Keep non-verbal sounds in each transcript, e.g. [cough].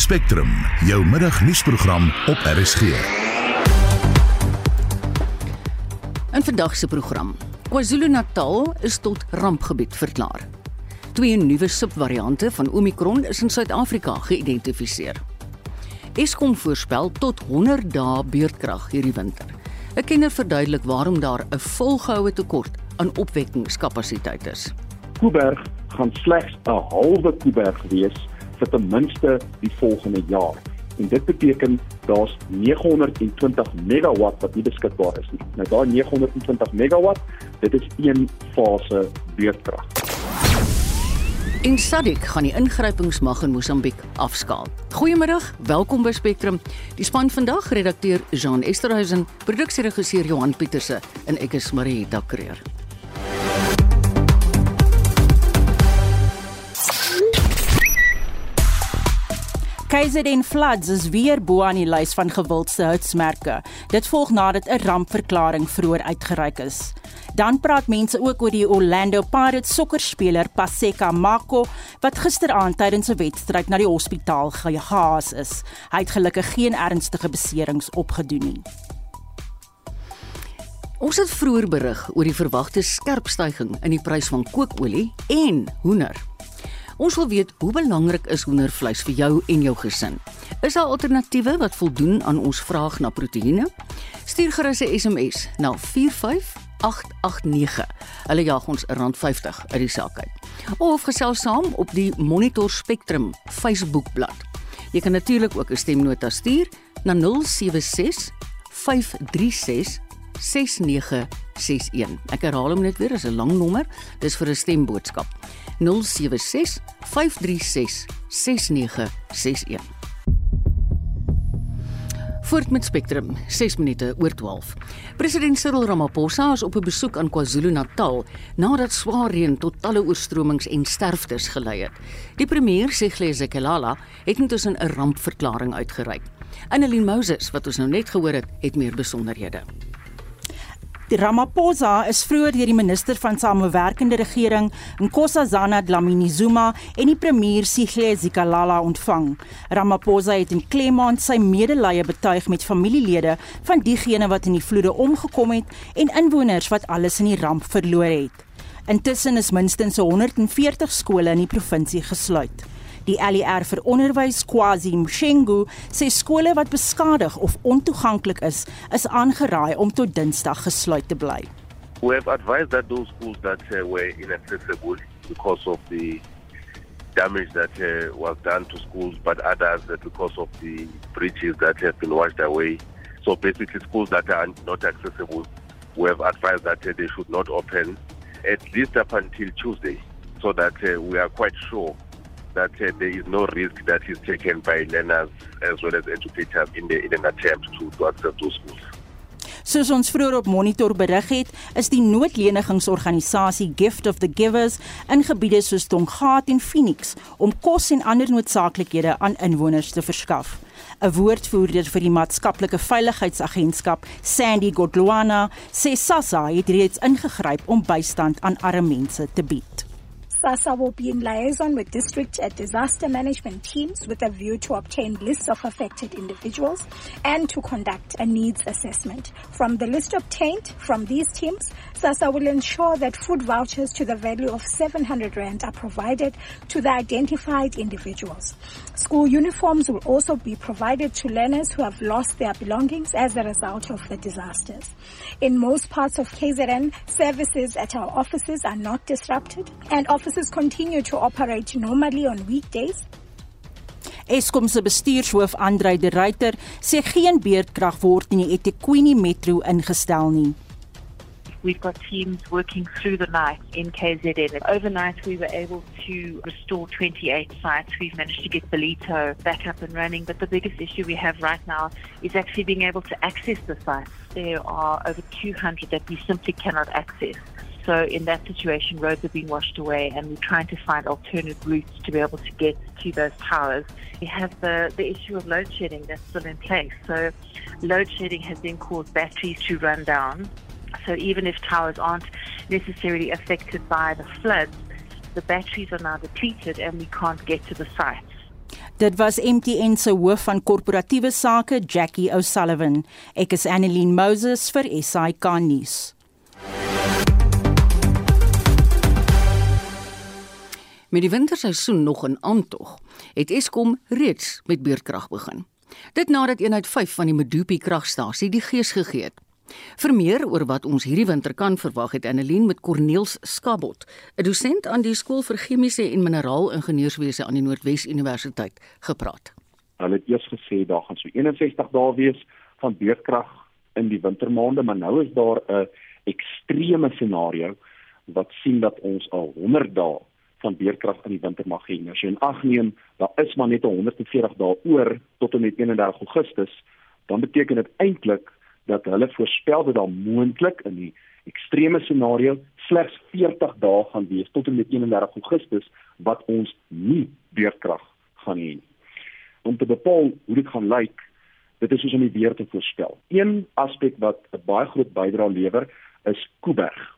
Spectrum, jou middagnuusprogram op RSG. In vandag se program. KwaZulu-Natal is tot rampgebied verklaar. Twee nuwe subvariante van Omicron is in Suid-Afrika geïdentifiseer. Eskom voorspel tot 100 dae beurtkrag hierdie winter. 'n Kenner verduidelik waarom daar 'n volgehoue tekort aan opwekkingskapasiteit is. Kuiberg gaan slegs 'n halwe Kuiberg wees vir ten minste die volgende jaar. En dit beteken daar's 920 megawatt wat nie beskikbaar is nie. Nou daai 920 megawatt, dit is een fase beurtkrag. En Sadik gaan die ingrypingsmag in Mosambiek afskaal. Goeiemiddag, welkom by Spectrum. Die span vandag redakteur Jean Esterhuizen, produksieregisseur Johan Pieterse en ek is Marieta Kreer. KZN floods is weer bo aan die lys van gewildste houtsmerke. Dit volg nadat 'n rampverklaring vroeër uitgereik is. Dan praat mense ook oor die Orlando Pirates sokkerspeler Paseka Mako wat gisteraand tydens 'n wedstryd na die hospitaal gehaas is. Hy het gelukkig geen ernstige beserings opgedoen nie. Ons het vroeër berig oor die verwagte skerp stygings in die prys van kookolie en hoender. Ons wil weet hoe belangrik is hoendervleis vir jou en jou gesin. Is daar alternatiewe wat voldoen aan ons vraag na proteïene? Stuur gerus 'n SMS na 45889. Hulle jaag ons R50 uit die saak uit. Of gesels saam op die Monitor Spectrum Facebookblad. Jy kan natuurlik ook 'n stemnota stuur na 076 536 6961. Ek herhaal hom net weer, is 'n lang nommer. Dis vir 'n stemboodskap. 076 536 6961. Voort met Spectrum, 6 minute oor 12. President Cyril Ramaphosa is op 'n besoek aan KwaZulu-Natal nadat swaar reën tot talle oorstromings en sterftes gelei het. Die premier, Sigle Zikalala, het intussen 'n rampverklaring uitgereik. Annelien Moses, wat ons nou net gehoor het, het meer besonderhede. Ramaphosa is vroeër deur die minister van samewerkende regering, Nkosazana Dlamini Zuma, en die premier Sihle Zikalala ontvang. Ramaphosa het in Klemaand sy medelee betuig met familielede van diegene wat in die vloede omgekom het en inwoners wat alles in die ramp verloor het. Intussen is minstens 140 skole in die provinsie gesluit. Die LER vir onderwys Kwazi Mshengu sê skole wat beskadig of ontoeganklik is, is aangeraai om tot Dinsdag gesluit te bly. We have advised that those schools that uh, were inaccessible because of the damage that uh, was done to schools, but others that because of the bridges that have been washed away. So basically, schools that are not accessible, we have advised that uh, they should not open at least up until Tuesday, so that uh, we are quite sure that uh, there is no risk that is taken by learners as well as educators in, the, in an attempt to, to access those schools. Soos ons vroeër op Monitor berig het, is die noodlenigingsorganisasie Gift of the Givers in gebiede soos Tonggaat en Phoenix om kos en ander noodsaaklikhede aan inwoners te verskaf. 'n Woordvoerder vir die maatskaplike veiligheidsagentskap, Sandy Godluana, sê SASSA het reeds ingegryp om bystand aan arme mense te bied. SASA will be in liaison with district disaster management teams with a view to obtain lists of affected individuals and to conduct a needs assessment. From the list obtained from these teams, SASA will ensure that food vouchers to the value of 700 Rand are provided to the identified individuals. School uniforms will also be provided to learners who have lost their belongings as a result of the disasters. In most parts of KZN, services at our offices are not disrupted and offices continue to operate normally on weekdays Eskom se bestuurshoof Andrei de Ruyter sê geen beurtkrag word in die eThekwini metro ingestel nie. We've got teams working through the night in KZN. Overnight, we were able to restore 28 sites. We've managed to get Belito back up and running. But the biggest issue we have right now is actually being able to access the sites. There are over 200 that we simply cannot access. So in that situation, roads have been washed away and we're trying to find alternate routes to be able to get to those towers. We have the, the issue of load shedding that's still in place. So load shedding has then caused batteries to run down so even if towers aren't necessarily affected by the floods, the batteries are now depleted and we can't get to the sites. Dit was MTN se hoof van korporatiewe sake, Jackie O'Sullivan. Ek is Annelien Moses vir SAK nuus. Met die winterseisoen nog in aantog, het Eskom reeds met beurtkrag begin. Dit nadat eenheid 5 van die Medupi kragstasie die gees gegee het. Vir meer oor wat ons hierdie winter kan verwag het Annelien met Corneels Skabot, 'n dosent aan die skool vir chemiese en mineraal ingenieurswese aan die Noordwes Universiteit gepraat. Hulle het eers gesê daar gaan so 61 dae wees van beurtkrag in die wintermaande, maar nou is daar 'n ekstreme scenario wat sien dat ons al 100 dae van beurtkrag in die winter mag hê. Nou as jy in ag neem, daar is maar net 140 dae oor tot en met 31 Augustus, dan beteken dit eintlik dat hulle voorspel dat daar moontlik in die ekstreme scenario slegs 40 dae gaan wees tot en met 31 Augustus wat ons nie beurtkrag gaan hê nie. Om te bepaal hoe dit gaan lyk, dit is soos om die weer te voorspel. Een aspek wat 'n baie groot bydrae lewer is Kuiberg.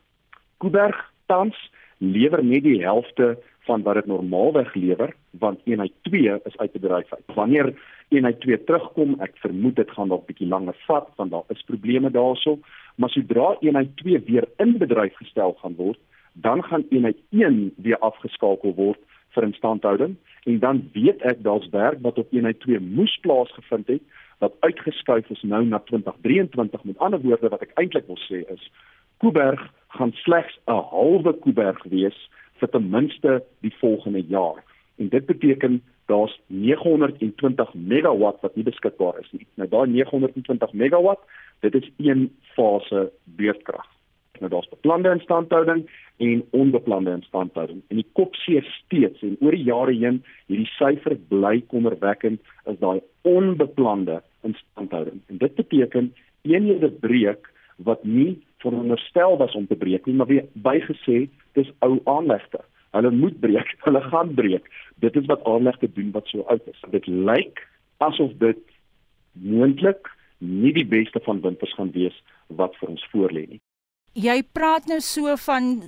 Kuiberg tans lewer net die helfte van wat dit normaalweg lewer want eenheid 2 is uit bedryf uit. Wanneer eenheid 2 terugkom, ek vermoed dit gaan dalk bietjie langer vat want daar is probleme daarso, maar sodra eenheid 2 weer in bedryf gestel gaan word, dan gaan eenheid 1 weer afgeskakel word vir instandhouding en dan weet ek daar's werk wat op eenheid 2 moes plaasgevind het wat uitgeskuif is nou na 2023 met ander woorde wat ek eintlik wil sê is Kuiberg gaan slegs 'n halwe Kuiberg wees vir ten minste die volgende jaar. En dit beteken daar's 920 megawatt wat nie beskikbaar is nie. Nou daai 920 megawatt, dit is een fase beurtkrag. Nou daar's beplande instandhouding en onbeplande instandhouding. En die kop seer steeds en oor die jare heen hierdie syfer bly kommerwekkend is daai onbeplande instandhouding. En dit beteken eenhede breek wat nie veronderstel was om te breek nie, maar weer bygesê dis ou aanlegte. Hulle moet breek, [laughs] hulle gaan breek. Dit is wat aanlegte doen wat so oud is. Dit lyk asof dit moontlik nie die beste van winters gaan wees wat vir ons voorlê nie. Jy praat nou so van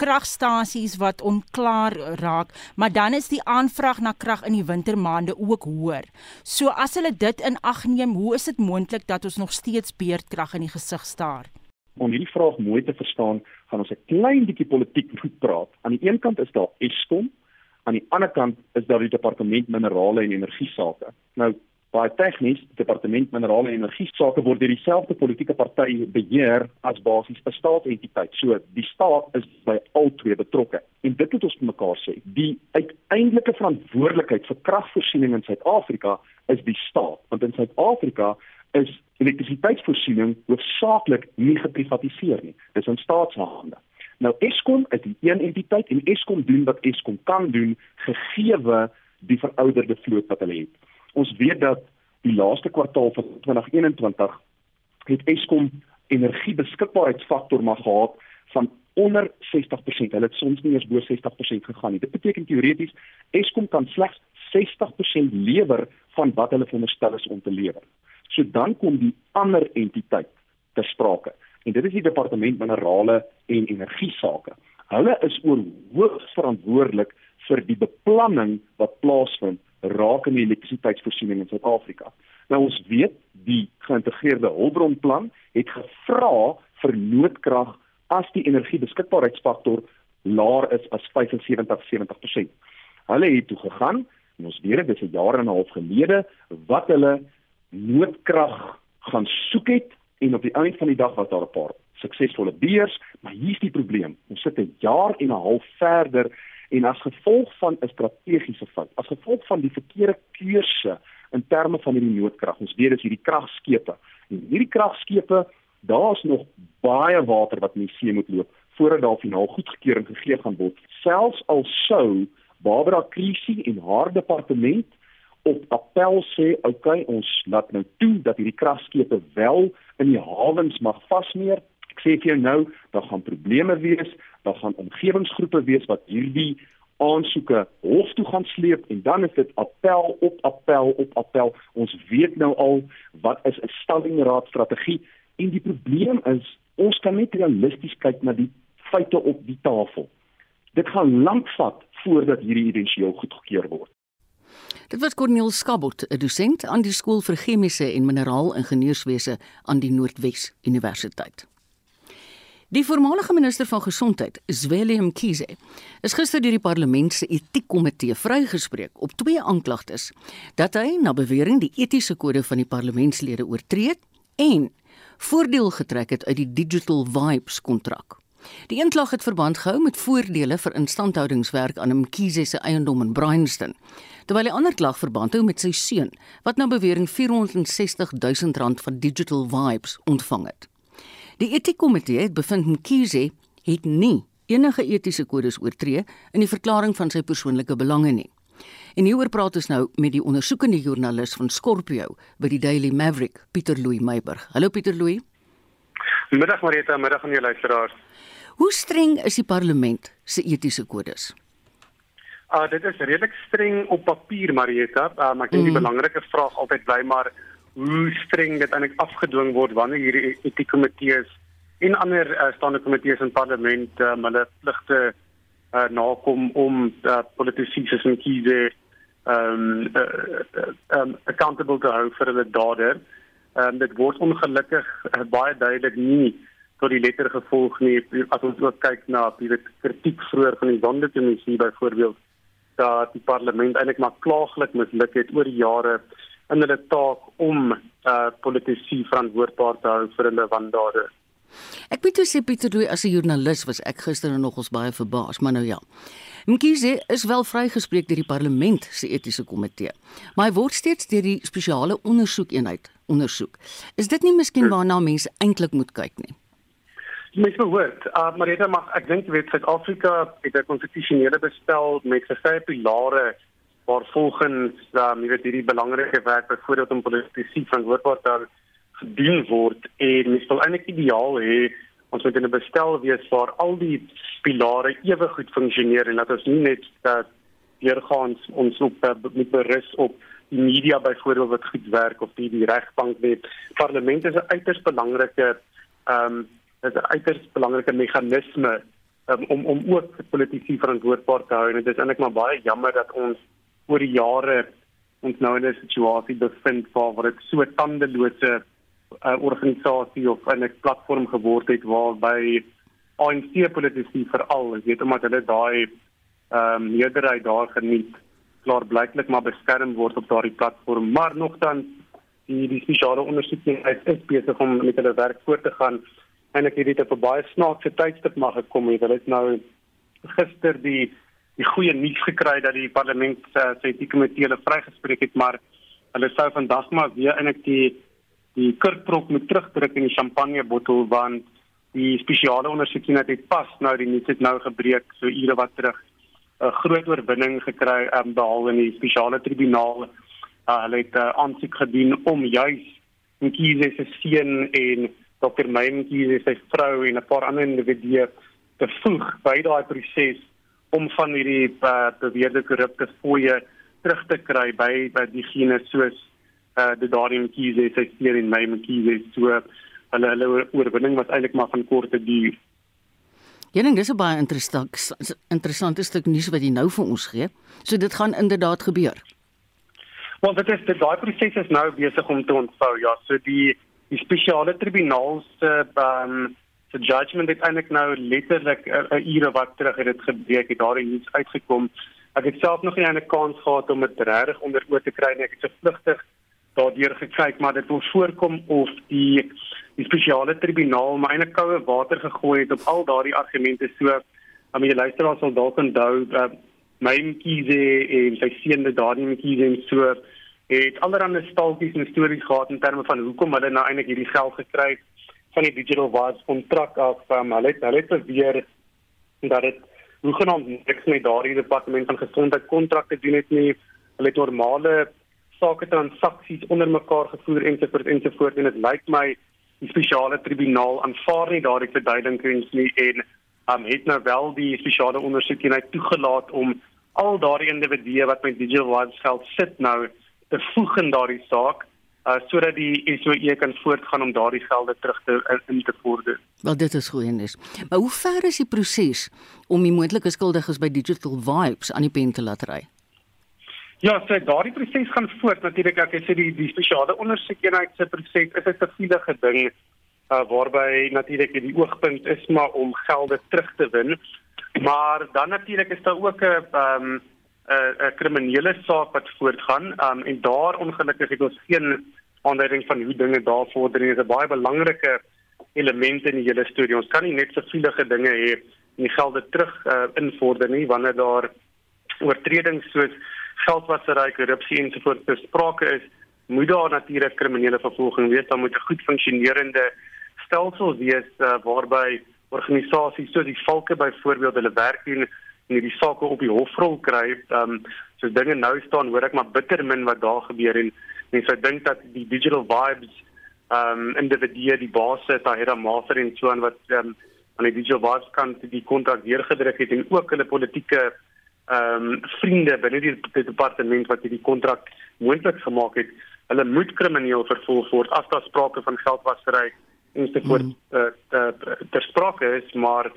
kragstasies wat onklaar raak, maar dan is die aanvraag na krag in die wintermaande ook hoër. So as hulle dit in ag neem, hoe is dit moontlik dat ons nog steeds beurtkrag in die gesig staar? om hierdie vraag mooi te verstaan, gaan ons 'n klein bietjie politiek moet praat. Aan die een kant is daar Eskom, aan die ander kant is daar die departement minerale en energie sake. Nou, baie tegnies, die departement minerale en energie sake word deur dieselfde politieke party beheer as basies 'n staatsentiteit. So, die staat is by al twee betrokke. En dit moet ons mekaar sê, die uiteindelike verantwoordelikheid vir kragvoorsiening in Suid-Afrika is die staat, want in Suid-Afrika is elektrisiteitsvoorsiening hoofsaaklik nie geprivatiseer nie. Dis in staatshande. Nou Eskom is die een entiteit en Eskom doen wat Eskom kan doen gegeewe die verouderde vloot wat hulle het. Ons weet dat die laaste kwartaal van 2021 het Eskom energiebeskikbaarheidsfaktor maar gehad van onder 60%. Hulle het soms nie eens bo 60% gegaan nie. Dit beteken teoreties Eskom kan slegs 60% lewer van wat hulle veronderstel is om te lewer. So dan kom die ander entiteit ter sprake. En dit is die departement minerale en energie sake. Hulle is oor hoogs verantwoordelik vir die beplanning wat plaasvind rakende elektrisiteitsvoorsiening in Suid-Afrika. Nou ons weet die geïntegreerde hulpbronplan het gevra vir noodkrag as die energiebeskikbaarheidsfaktor laer is as 75-70%. Hulle het toe gegaan en ons weet dit is 'n jaar en 'n half gelede wat hulle noodkrag gaan soek het en op die einde van die dag was daar 'n paar suksesvolle beers, maar hier's die probleem. Ons sit 'n jaar en 'n half verder en as gevolg van 'n strategiese fout, as gevolg van die verkeerde keuse in terme van hierdie noodkrag. Ons weet dis hierdie kragskepe. En hierdie kragskepe, daar's nog baie water wat in die see moet loop voordat daar finaal goedkeuring gegee gaan word. Selfs al sou Barbara Krisi en haar departement op appel sê, "Oké, okay, ons laat nou toe dat hierdie kragskepe wel in die hawens mag vasmeer." Ek sê vir jou nou, daar gaan probleme wees, daar gaan omgewingsgroepe wees wat hierdie aansoeke hof toe gaan sleep en dan is dit appel op appel op appel. Ons weet nou al wat is 'n stallingraad strategie en die probleem is ons kan net realisties kyk na die feite op die tafel. Dit gaan lank vat voordat hierdie identieel goedgekeur word. Dit was Corneel Skabot, 'n dosent aan die skool vir chemiese en mineraal ingenieurswese aan die Noordwes Universiteit. Die voormalige minister van gesondheid, Zweli Mkhize, is gister deur die parlement se etiekkomitee vrygespreek op twee aanklagtes dat hy na bewering die etiese kode van die parlementslede oortree en voordeel getrek het uit die Digital Vibes kontrak. Die inklag het verband gehou met voordele vir instandhoudingswerk aan Mkhize se eiendom in Bryanston, terwyl 'n ander klag verband hou met sy seun wat na bewering 460 000 rand van Digital Vibes ontvang het. Die etiekkomitee het bevind Mkhize het nie enige etiese kodes oortree in die verklaring van sy persoonlike belange nie. En hieroor praat ons nou met die ondersoekende joernalis van Scorpio by die Daily Maverick, Pieter Louw Meiburg. Hallo Pieter Louw. Middag Marita, middag aan jou luisteraars. Hoe streng is die parlement se etiese kodes? Ah, uh, dit is redelik streng op papier, Marieta, uh, maar ek dink mm. die belangrike vraag altyd bly maar hoe streng dit eintlik afgedwing word wanneer hierdie etiese komitees en ander uh, staande komitees in parlement um, hulle pligte uh, nakom om uh, politici soos Mkhize um uh, uh, um accountable te hou vir hulle dade. Um dit word ongelukkig uh, baie duidelik nie tot die letter gevolg nie as ons ook kyk na die kritiek vroeër van die Sonderkommissie byvoorbeeld dat die parlement eintlik maar klaaglik misluk het oor die jare in hulle taak om uh politici verantwoordbaar te hou vir hulle wandade. Ek weet jy sê Pieter Louw as 'n joernalis was ek gister nog ons baie verbaas, maar nou ja. Mkhize is wel vrygespreek deur die parlement se etiese komitee, maar hy word steeds deur die spesiale ondersoekeenheid ondersoek. Is dit nie miskien waarna mense eintlik moet kyk nie? Mens behoort, uh, maar dit mag ek dink jy weet Suid-Afrika het 'n konstitusionele bestel met verskeie pilare waar volgens um, jy weet hierdie belangrike werk byvoorbeeld om politici verantwoordbaar te gedoen word en mens wil eintlik ideaal hê ons moet 'n bestel wees waar al die pilare ewe goed funksioneer en dat ons nie net dat deurgaans ons op uh, met berus op die media byvoorbeeld wat goed werk of die, die regbank net parlement is 'n uiters belangrike ehm um, is 'n uiters belangrike meganisme um, om om ook politici verantwoordbaar te hou. En dit is eintlik maar baie jammer dat ons oor die jare ons nou in 'n situasie bevind waar dit so tandelose uh, organisasie of 'n platform geword het waarby ANC politici veral, ek weet omdat hulle daai ehm um, meerderheid daar geniet, klaar blyklik maar beskerm word op daardie platform, maar nogtans die die spesiale ondersoekeenheid is besig om met hulle werk voort te gaan en ek het dit op 'n baie snaakse tydstip mag gekom het. Hulle het nou gister die die goeie nuus gekry dat die parlement uh, sy etiese komitee hulle vrygespreek het, maar hulle sou vandag maar weer eintlik die die kurkprop moet terugdruk in die champagnebottel want die spesiale ondersoeking het pas nou die nuus het nou gebreek so ure wat terug 'n groot oorwinning gekry um, behaal in die spesiale tribunaal. Uh, hulle het 'n uh, aansoek gedoen om juis Mkhize se seun en Dr. Meintjie sy vrou en 'n paar ander individue te voeg by daai proses om van hierdie uh, beweerde korrupte fooie terug te kry by by diegene soos uh, die Darian Kiese sy seun en my Mkhize so hulle hulle oorwinning was eintlik maar van korte duur. Dink dis 'n baie interessant interessante stuk nuus wat jy nou vir ons gee. So dit gaan inderdaad gebeur. Want dit is die daai proses is nou besig om te ontvou. Ja, so die die spesiale tribunaal se um, se judgment het eintlik nou letterlik 'n ure wat terug het dit gebreek het daar iets uitgekom. Ek het self nog nie 'n kans gehad om dit reg onder oë te kry nie. Ek het so vlugtig daardeur gekyk, maar dit wil voorkom of die die spesiale tribunaal myne koue water gegooi het op al daardie argumente so. Om jy luister as sal dalk onthou uh, my Mkhize en sy seun daardie Mkhize en so het allerlei staaltjies en stories gehad in terme van hoekom hulle nou eintlik hierdie geld gekry het van die digital wise kontrak af. Um, hulle het hulle het beweer dat dit hoegenaamd niks met daardie departement van gesondheid kontrakte doen het nie. Hulle het normale sake transaksies onder mekaar gevoer ensovoorts ensovoorts. En dit lyk my die spesiale tribunaal aanvaar nie daardie verduidelinkings nie en um, het nou wel die spesiale ondersoekeenheid toegelaat om al daardie individue wat met digital wise geld sit nou te voeg in daardie saak uh sodat die SOE kan voortgaan om daardie gelde terug te in te vorder. Wel dit is goeie nuus. Maar hoe ver is die proses om die moontlike skuldiges by Digital Vibes aan die pen te laat ry? Ja, so daardie proses gaan voort natuurlik. Ek sê die die spesiale ondersoekeenheid se proses is 'n siviele ding uh, waarby natuurlik die oogpunt is maar om gelde terug te win. Maar dan natuurlik is daar ook 'n ehm um, 'n kriminele saak wat voortgaan. Um, en daar ongelukkig het ons geen aanduiding van hoe dinge daar vorder nie. Dit is 'n baie belangrike element in die hele storie. Ons kan nie net siviele dinge hê en die gelde terug uh, invorder nie wanneer daar oortredings soos geldwasery, korrupsie ensovoorts besprake is, moet daar natuurlik kriminele vervolging wees. Daar moet 'n goed funksionerende stelsel wees uh, waarby organisasies soos die Valke byvoorbeeld hulle werk doen en hierdie sake op die hofrol kry. Ehm um, so dinge nou staan hoor ek maar bitter min wat daar gebeur en mense dink dat die digital vibes ehm um, individue die baas het Tahira Mafer en so aan wat ehm um, aan die digital vibes kan die kontrak deurgedruk het en ook hulle politieke ehm um, vriende binne die, die departement wat hierdie kontrak moontlik gemaak het, hulle moet krimineel vervolg word as daar sprake van geldwasery ensovoorts mm. uh, uh, ter sprake is, maar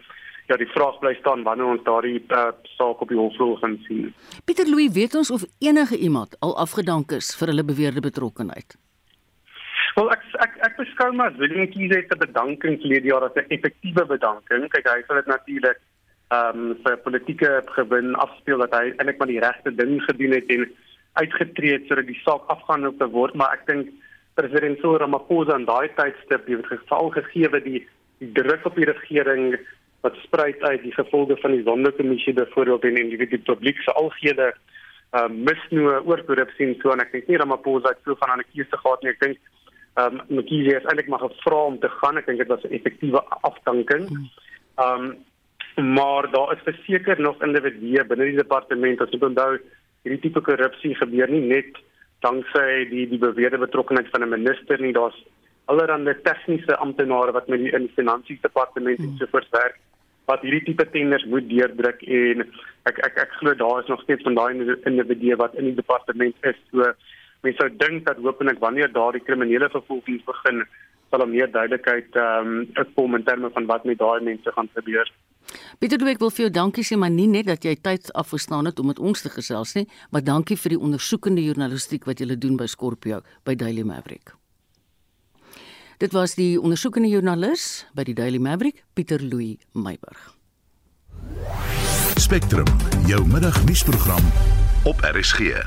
ja, die vraag bly staan wanneer ons daardie uh, saak op die hofvloer gaan sien. Pieter Louw, weet ons of enige iemand al afgedank is vir hulle beweerde betrokkeheid? Wel ek ek ek beskou maar Willem Kiese se bedanking verlede jaar as 'n effektiewe bedanking. Kyk, hy het natuurlik ehm um, vir politieke gewin afspeel dat hy eintlik maar die regte ding gedoen het en uitgetree het sodat die saak afgehandel te word, maar ek dink president Cyril Ramaphosa in daai tydstip het geval gegee die die druk op die regering wat spruit uit die gevolge van die Sonderkommissie byvoorbeeld en en die, die publiek se algehele ehm um, misnoë oor korrupsie en so en ek dink nie Ramaphosa het so van 'n keuse gehad nie. Ek dink ehm um, Mkhize het eintlik maar gevra om te gaan. Ek dink dit was 'n effektiewe afdanking. Ehm um, maar daar is verseker nog individue binne die departement as jy onthou hierdie tipe korrupsie gebeur nie net danksy die die beweerde betrokkeheid van 'n minister nie daar's allerlei tegniese amptenare wat met die in die finansies departement hmm. ensovoorts werk wat hierdie tipe tenders moet deurdruk en ek ek ek glo daar is nog steeds van daai individue wat in die departement is so mense sou dink dat hopelik wanneer daardie kriminele vervolging begin sal daar meer duidelikheid ehm um, kom in terme van wat met daai mense gaan gebeur. Pieter Dweek wil vir jou dankie sê maar nie net dat jy tyd afgestaan het om met ons te gesels nie, maar dankie vir die ondersoekende journalistiek wat jy doen by Scorpio by Daily Maverick. Dit was die ondersoekende joernalis by die Daily Maverick, Pieter Louw Meiburg. Spectrum, jou middagnuusprogram op RSG.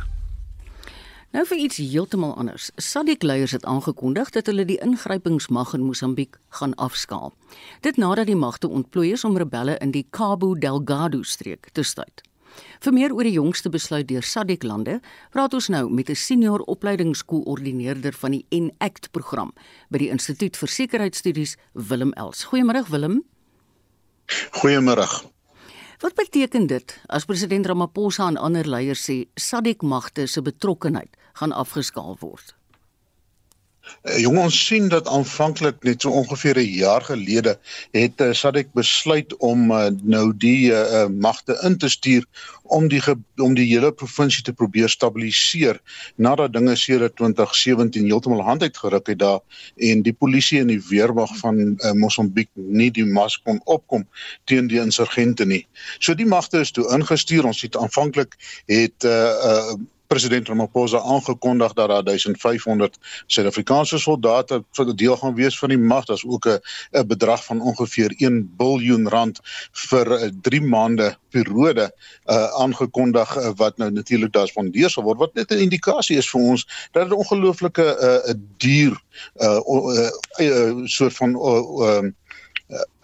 Nou vir iets heeltemal anders. SADC leiers het aangekondig dat hulle die ingrypingsmag in Mosambiek gaan afskaal. Dit nadat die magte ontplooi is om rebelle in die Cabo Delgado streek te stuit. Vir meer oor die jongste besluit deur SADC lande, praat ons nou met 'n senior opleidingskoördineerder van die ENACT program by die Instituut vir Sekuriteitsstudies, Willem Els. Goeiemôre Willem. Goeiemôre. Wat beteken dit as president Ramaphosa en ander leiers sê SADC magte se betrokkeheid gaan afgeskaal word? Uh, jong ons sien dat aanvanklik net so ongeveer 'n jaar gelede het uh, SADC besluit om uh, nou die uh, magte in te stuur om die om die hele provinsie te probeer stabiliseer nadat dinge sedert 2017 heeltemal hand uitgeruk het daar en die polisie en die weermag van uh, Mosambiek nie die mas kon opkom teen die insurgente nie. So die magte is toe ingestuur. Ons het aanvanklik het uh, uh, president Ramaphosa aangekondig dat daar 1500 Suid-Afrikaanse soldate vir deel gaan wees van die mag. Daar's ook 'n 'n bedrag van ongeveer 1 biljoen rand vir 'n 3 maande periode uh aangekondig uh, wat nou natuurlik daar spandeer sal word wat net 'n indikasie is vir ons dat dit 'n ongelooflike uh duur uh, uh, uh soort van uh, uh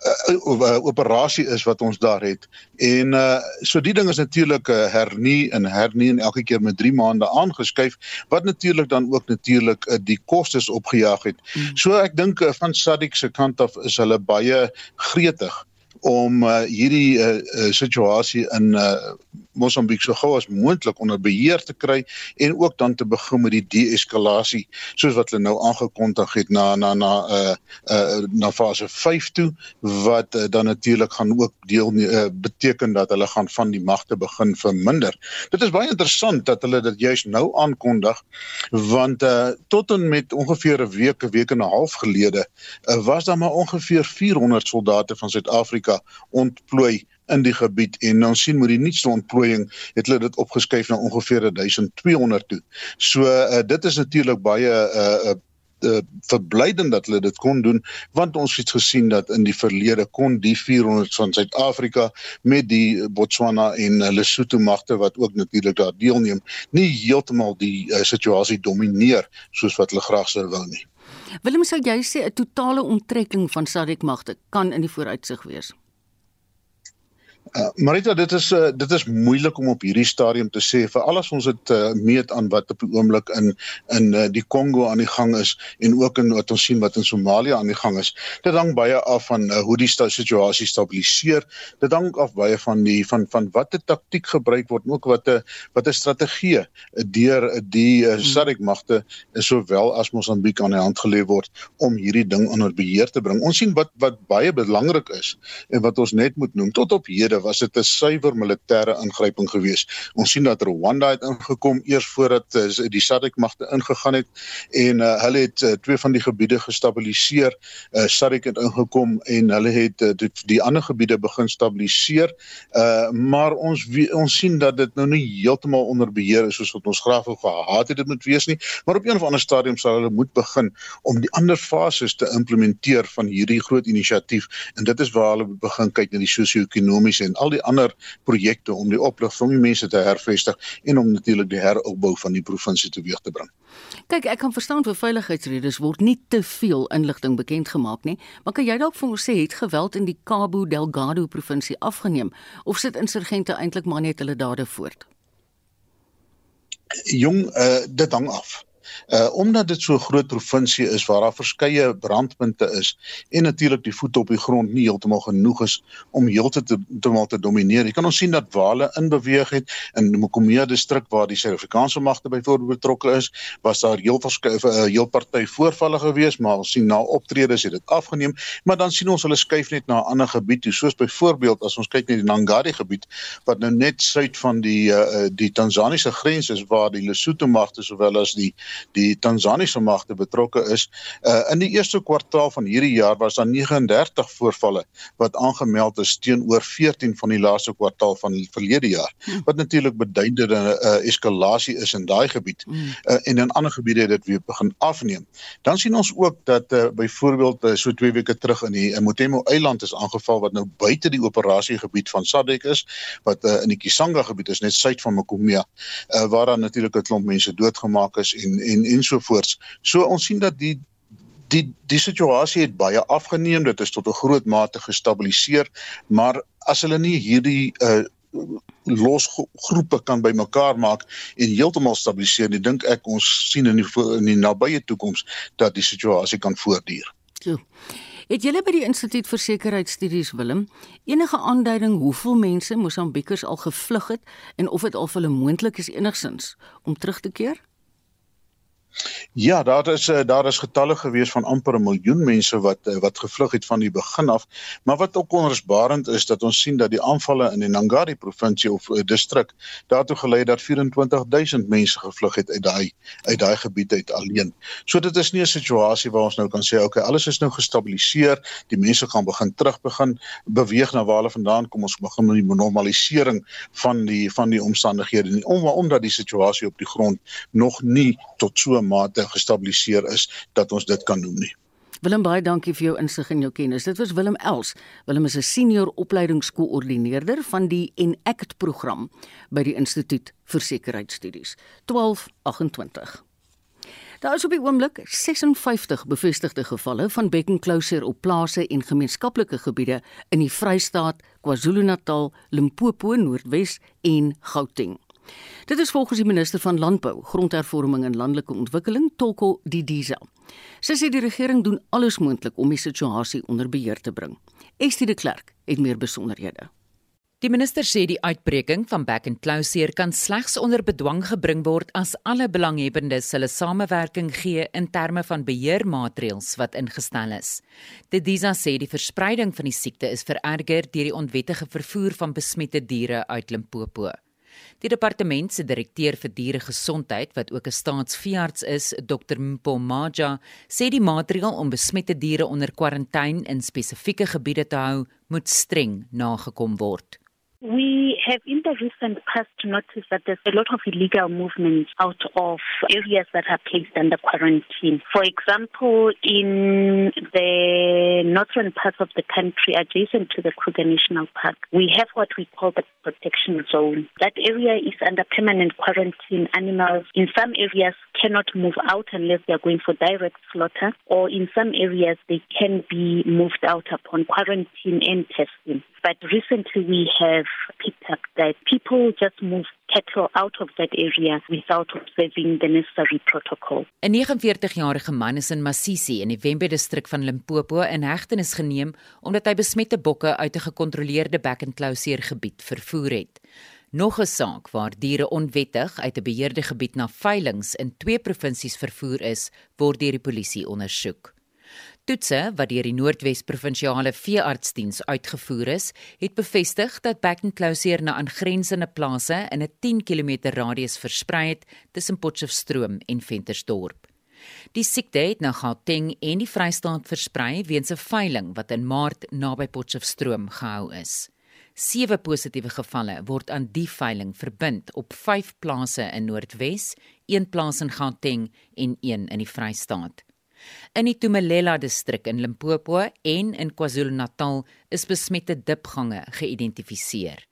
uh, operasie is wat ons daar het. En uh so die ding is natuurlik uh, hernie en hernie en elke keer met 3 maande aangeskuif wat natuurlik dan ook natuurlik uh, die kostes opgejaag het. Mm. So ek dink uh, van Sadik se kant af is hulle baie gretig om uh, hierdie uh, uh, situasie in uh, Mosambiek so gou as moontlik onder beheer te kry en ook dan te begin met die deeskalasie soos wat hulle nou aangekondig het na na na uh, uh, na fase 5 toe wat uh, dan natuurlik gaan ook deel uh, beteken dat hulle gaan van die magte begin verminder. Dit is baie interessant dat hulle dit juist nou aankondig want uh, tot en met ongeveer 'n week 'n week en 'n half gelede uh, was daar maar ongeveer 400 soldate van Suid-Afrika ontplooi in die gebied en ons sien met die nuutste ontplooiing het hulle dit opgeskuif na ongeveer 1200 toe. So uh, dit is natuurlik baie 'n uh, uh, uh, verblydend dat hulle dit kon doen want ons het gesien dat in die verlede kon die 400 van Suid-Afrika met die Botswana en Lesotho magte wat ook natuurlik daar deelneem nie heeltemal die uh, situasie domineer soos wat hulle graag sou wou nie. Willem sou jy sê 'n totale onttrekking van SADC magte kan in die vooruitsig wees? Uh, Marita dit is uh, dit is moeilik om op hierdie stadium te sê vir alles ons het uh, meet aan wat op die oomblik in in uh, die Kongo aan die gang is en ook in wat ons sien wat in Somalia aan die gang is. Dit hang baie af van uh, hoe die sta situasie stabiliseer. Dit hang af baie van die van van watter taktiek gebruik word en ook wat 'n wat 'n strategie deur die uh, SADC magte sowel as Mosambiek aan die hand gelê word om hierdie ding onder beheer te bring. Ons sien wat wat baie belangrik is en wat ons net moet noem tot op hede was dit 'n suiwer militêre ingryping geweest. Ons sien dat Rwanda het ingekom eers voordat uh, die SADC magte ingegaan het en uh, hulle het uh, twee van die gebiede gestabiliseer. Uh, SADC het ingekom en hulle het uh, die, die ander gebiede begin stabiliseer. Uh, maar ons ons sien dat dit nou nie heeltemal onder beheer is soos wat ons graag wou gehad het dit moet wees nie, maar op 'n of ander stadium sal hulle moet begin om die ander fases te implementeer van hierdie groot inisiatief en dit is waar hulle begin kyk na die sosio-ekonomiese en al die ander projekte om die oplig van die mense te hervestig en om natuurlik die heropbou van die provinsie teweeg te bring. Kyk, ek kan verstaan vir veiligheidsredes word nie te veel inligting bekend gemaak nie, maar kan jy dalk vir ons sê het geweld in die Cabo Delgado provinsie afgeneem of sit insurgente eintlik maar net hulle dade voort? Jong, uh, dit hang af. Uh omdat dit so 'n groot provinsie is waar daar verskeie brandpunte is en natuurlik die voet op die grond nie heeltemal genoeg is om heeltemal te domineer. Jy kan ons sien dat wale in beweeg het in die Mokomia distrik waar die Suid-Afrikaanse magte byvoorbeeld betrokke is, was daar heel verskeie uh, heel party voorvalle gewees, maar ons sien na optredes het dit afgeneem, maar dan sien ons hulle skuif net na 'n ander gebied toe, soos byvoorbeeld as ons kyk na die Nangadi gebied wat nou net suid van die uh, die Tansaniese grens is waar die Lesotho magte sowel as die die Tansaniese magte betrokke is. Uh in die eerste kwartaal van hierdie jaar was daar 39 voorvalle wat aangemeld is teenoor 14 van die laaste kwartaal van die verlede jaar. Hmm. Wat natuurlik beduidende 'n uh, eskalasie is in daai gebied. Uh en in ander gebiede het dit weer begin afneem. Dan sien ons ook dat uh byvoorbeeld uh, so 2 weke terug in die Motemo eiland is aangeval wat nou buite die operasiegebied van SADC is wat uh, in die Kisanga gebied is net suid van Mokomia uh waar daar natuurlik 'n klomp mense doodgemaak is en en ensovoorts. So ons sien dat die die die situasie het baie afgeneem, dit is tot 'n groot mate gestabiliseer, maar as hulle nie hierdie uh los groepe kan bymekaar maak en heeltemal stabiliseer, dan dink ek ons sien in die in die nabye toekoms dat die situasie kan voortduur. So. Het julle by die Instituut vir Sekuriteitsstudies Willem enige aanduiding hoeveel mense Mosambiekers al gevlug het en of dit al vir hulle moontlik is enigsins om terug te keer? Ja, daar is eh, daar is getalle gewees van amper 'n miljoen mense wat eh, wat gevlug het van die begin af. Maar wat ook onrusbarend is dat ons sien dat die aanvalle in die Nangari provinsie of uh, distrik daartoe gelei dat 24000 mense gevlug het uit daai uit daai gebied uit alleen. So dit is nie 'n situasie waar ons nou kan sê okay, alles is nou gestabiliseer, die mense gaan begin terug begin beweeg na waar hulle vandaan kom. Ons begin met die normalisering van die van die omstandighede nie om omdat die situasie op die grond nog nie tot so 'n mate gestabiliseer is dat ons dit kan noem nie. Willem baie dankie vir jou insig en jou kennis. Dit was Willem Els. Willem is 'n senior opleidingskoördineerder van die Enact program by die Instituut vir Sekuriteitsstudies. 1228. Daar is op die oomblik 56 bevestigde gevalle van bekkenklouser op plase en gemeenskaplike gebiede in die Vrystaat, KwaZulu-Natal, Limpopo, Noordwes en Gauteng. Dit is volgens die minister van Landbou, Grondhervorming en Landelike Ontwikkeling, Toko Didiza. Sy sê die regering doen alles moontlik om die situasie onder beheer te bring. Estie de Klerk het meer besonderhede. Die minister sê die uitbreking van back and closure kan slegs onder bedwang gebring word as alle belanghebbendes hulle samewerking gee in terme van beheermaatreëls wat ingestel is. Didiza sê die verspreiding van die siekte is vererger deur die onwettige vervoer van besmette diere uit Limpopo. Die departement se direkteur vir dieregesondheid wat ook 'n staatsveearts is, Dr Mpomaja, sê die maatreël om besmette diere onder kwarantyne in spesifieke gebiede te hou, moet streng nagekom word. We have in the recent past noticed that there's a lot of illegal movements out of areas that are placed under quarantine. For example, in the northern parts of the country adjacent to the Kruger National Park, we have what we call the protection zone. That area is under permanent quarantine. Animals in some areas cannot move out unless they are going for direct slaughter, or in some areas they can be moved out upon quarantine and testing. But recently we have picked up that people just move cattle out of that area without observing the necessary protocol. 'n 49-jarige man is in Masisi in die Wembe distrik van Limpopo in hegtenis geneem omdat hy besmette bokke uit 'n gekontroleerde bek-en-klauseer gebied vervoer het. Nog 'n saak waar diere onwettig uit 'n beheerde gebied na veilinge in twee provinsies vervoer is, word deur die polisie ondersoek. Toetse wat deur die Noordwes Provinsiale Veeartsdiens uitgevoer is, het bevestig dat Beckenclosure na aangrensende plase in 'n 10 km radius versprei het tussen Potchefstroom en Ventersdorp. Die siekte het na Gauteng en die Vrystaat versprei weens 'n veiling wat in Maart naby Potchefstroom gehou is. Sewe positiewe gevalle word aan die veiling verbind op 5 plase in Noordwes, 1 plaas in Gauteng en 1 in die Vrystaat. In die Tumelela distrik in Limpopo en in KwaZulu-Natal is besmette dipgange geïdentifiseer.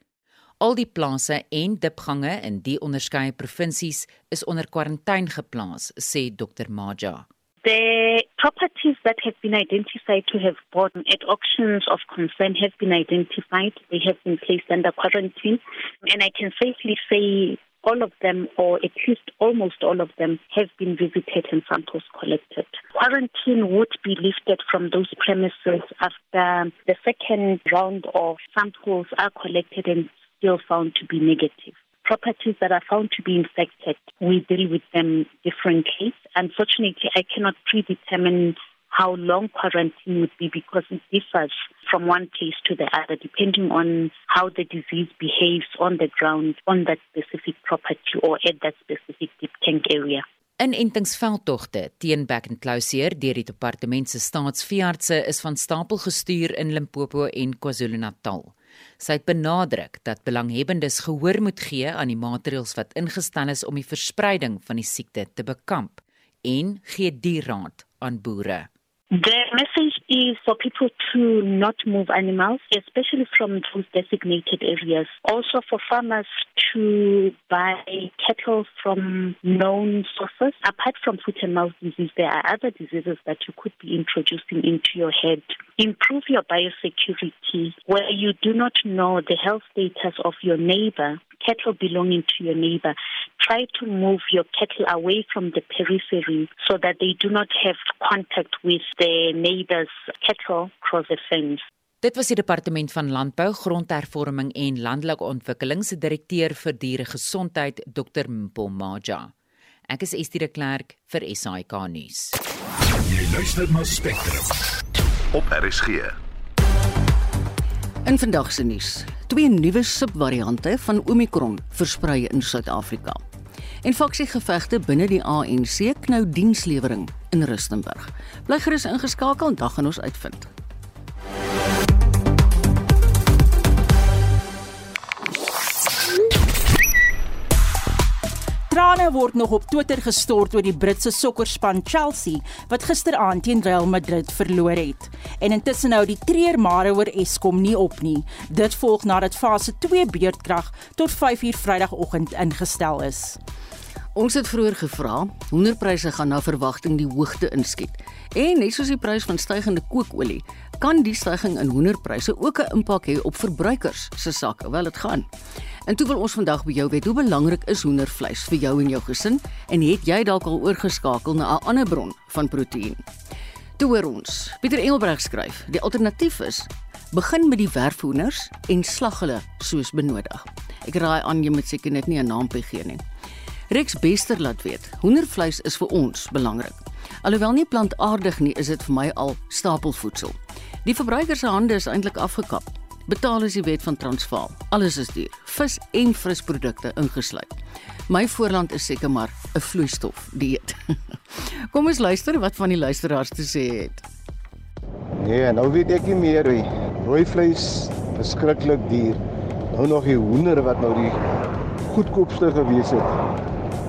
Al die plase en dipgange in die onderskeie provinsies is onder kwarantyne geplaas, sê Dr Maja. The properties that have been identified to have bought at auctions of concern have been identified. They have been placed under quarantine. And I can safely say all of them, or at least almost all of them, have been visited and samples collected. Quarantine would be lifted from those premises after the second round of samples are collected and still found to be negative. Properties that are found to be infected, we deal with them differently. Unfortunately, I cannot predetermine how long quarantine would be because it differs from one place to the other depending on how the disease behaves on the ground on that specific property or at that specific deep tank area. Inentingsveldtogte teen Beckenclosure deur die departement se staatsveeartse is van stapel gestuur in Limpopo en KwaZulu-Natal. Sy het benadruk dat belanghebbendes gehoor moet gee aan die maatreëls wat ingestel is om die verspreiding van die siekte te bekamp en gee die raad aan boere. The message is for people to not move animals, especially from those designated areas. Also for farmers to buy cattle from known sources. Apart from foot and mouth disease, there are other diseases that you could be introducing into your head. Improve your biosecurity where you do not know the health status of your neighbor cattle belonging to your neighbor. Try to move your cattle away from the periphery so that they do not have contact with the neighbor's cattle across the fence. Dit was die departement van landbou, grondhervorming en landelike ontwikkeling se direkteur vir dieregesondheid, Dr Mpomaja. Ek is Estie de Klerk vir SAK nuus. Jy luister na Spectrum op RSG. In vandag se nuus, twee nuwe subvariante van Omicron versprei in Suid-Afrika. En faksiegevegte binne die ANC knou dienslewering in Rustenburg. Bly gerus ingeskakel, dan gaan ons uitvind. Trane word nog op Twitter gestort oor die Britse sokkerspan Chelsea wat gisteraand teen Real Madrid verloor het. En intussen hou die treurmare oor Eskom nie op nie. Dit volg nadat fase 2 beurtkrag tot 5uur Vrydagoggend ingestel is. Ons het vroeër gevra, hoenderpryse gaan na verwagting die hoogte inskiet. En net soos die prys van stygende kookolie, kan die stygings in hoenderpryse ook 'n impak hê op verbruikers se sakke. Wel dit gaan. En toe wil ons vandag by jou weet hoe belangrik is hoendervleis vir jou en jou gesin en het jy dalk al oorgeskakel na 'n ander bron van proteïen? Toe hoor ons. Pieter Engelbreg skryf: "Die alternatief is begin met die werfhoenders en slag hulle soos benodig." Ek raai aan jy moet seker net nie 'n naampie gee nie. Rex Bester laat weet: "Hoendervleis is vir ons belangrik. Alhoewel nie plantaardig nie, is dit vir my al stapelvoedsel. Die verbruiker se hande is eintlik afgekap Betaal as jy weet van Transvaal. Alles is duur. Vis en frisprodukte ingesluit. My voorland is seker maar 'n vloeistof dieet. [laughs] Kom ons luister wat van die luisteraars te sê het. Nee, nou weet ek nie meer hoe. Rooi vleis verskriklik duur. Nou nog die hoender wat nou die goedkoopste gewees het.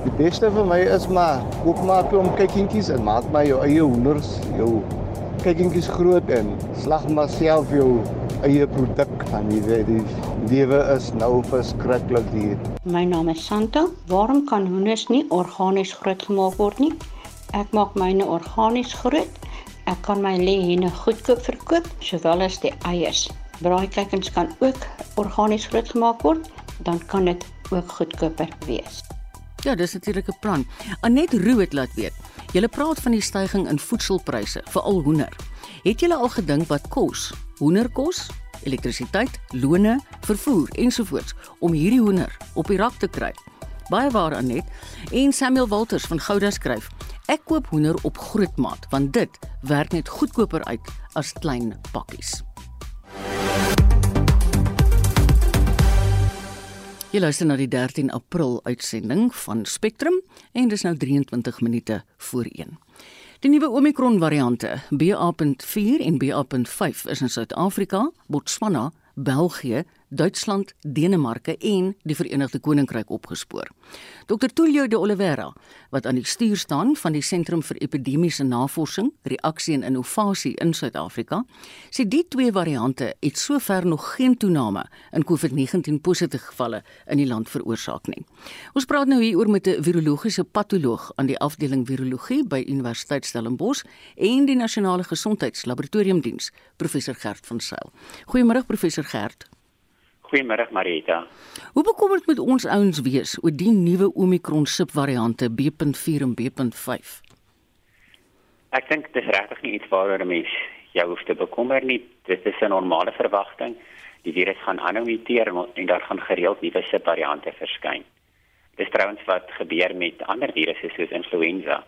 Die beste vir my is maar koop maar 'n klomp kykientjies en maak maar jou eie hoenders, jou kykientjies groot en slag maar self jou eie produk van die die lewe is nou verskriklik duur. My naam is Santa. Waarom kan hoenders nie organies grootgemaak word nie? Ek maak myne organies groot. Ek kan my lêhenne goedkoop verkoop, sowel as die eiers. Braaikuikens kan ook organies grootgemaak word, dan kan dit ook goedkoper wees. Ja, dis natuurlik 'n plan. Anet Roo het laat weet. Julle praat van die stygings in voedselpryse, veral hoender. Het julle al gedink wat kos? Hoenderkos, elektrisiteit, lone, vervoer ensovoorts om hierdie hoender op die rak te kry. Baie waar Anet en Samuel Walters van Gouda skryf: Ek koop hoender op grootmaat want dit werk net goedkoper uit as klein pakkies. Jy luister na die 13 April uitsending van Spectrum en dis nou 23 minute voor 1. Die nuwe Omicron variante BA.4 en BA.5 is in Suid-Afrika, Botswana, België, Duitsland, Denemarke en die Verenigde Koninkryk opgespoor. Dr Tullio de Oliveira, wat aan die stuur staan van die Sentrum vir Epidemiese Navorsing, Reaksie en Innovasie in Suid-Afrika, sê die twee variante het sover nog geen toename in COVID-19 positiewe gevalle in die land veroorsaak nie. Ons praat nou hier oor met 'n virologiese patoloog aan die afdeling virologie by Universiteit Stellenbosch en die Nasionale Gesondheidslaboratoriumdiens, professor Gert van Sail. Goeiemôre professor Gert. Goeiemôre Marita. Hoe bekommerd moet ons ouens wees oor die nuwe Omicron subvariante B.4 en B.5? Ek dink dit is regtig nie iets waaroor 'n mens jou hoef te bekommer nie. Dit is 'n normale verwagting. Die virus gaan aanhou muteer en daar gaan gereeld nuwe subvariante verskyn. Dis trouens wat gebeur met ander virusse soos influenza.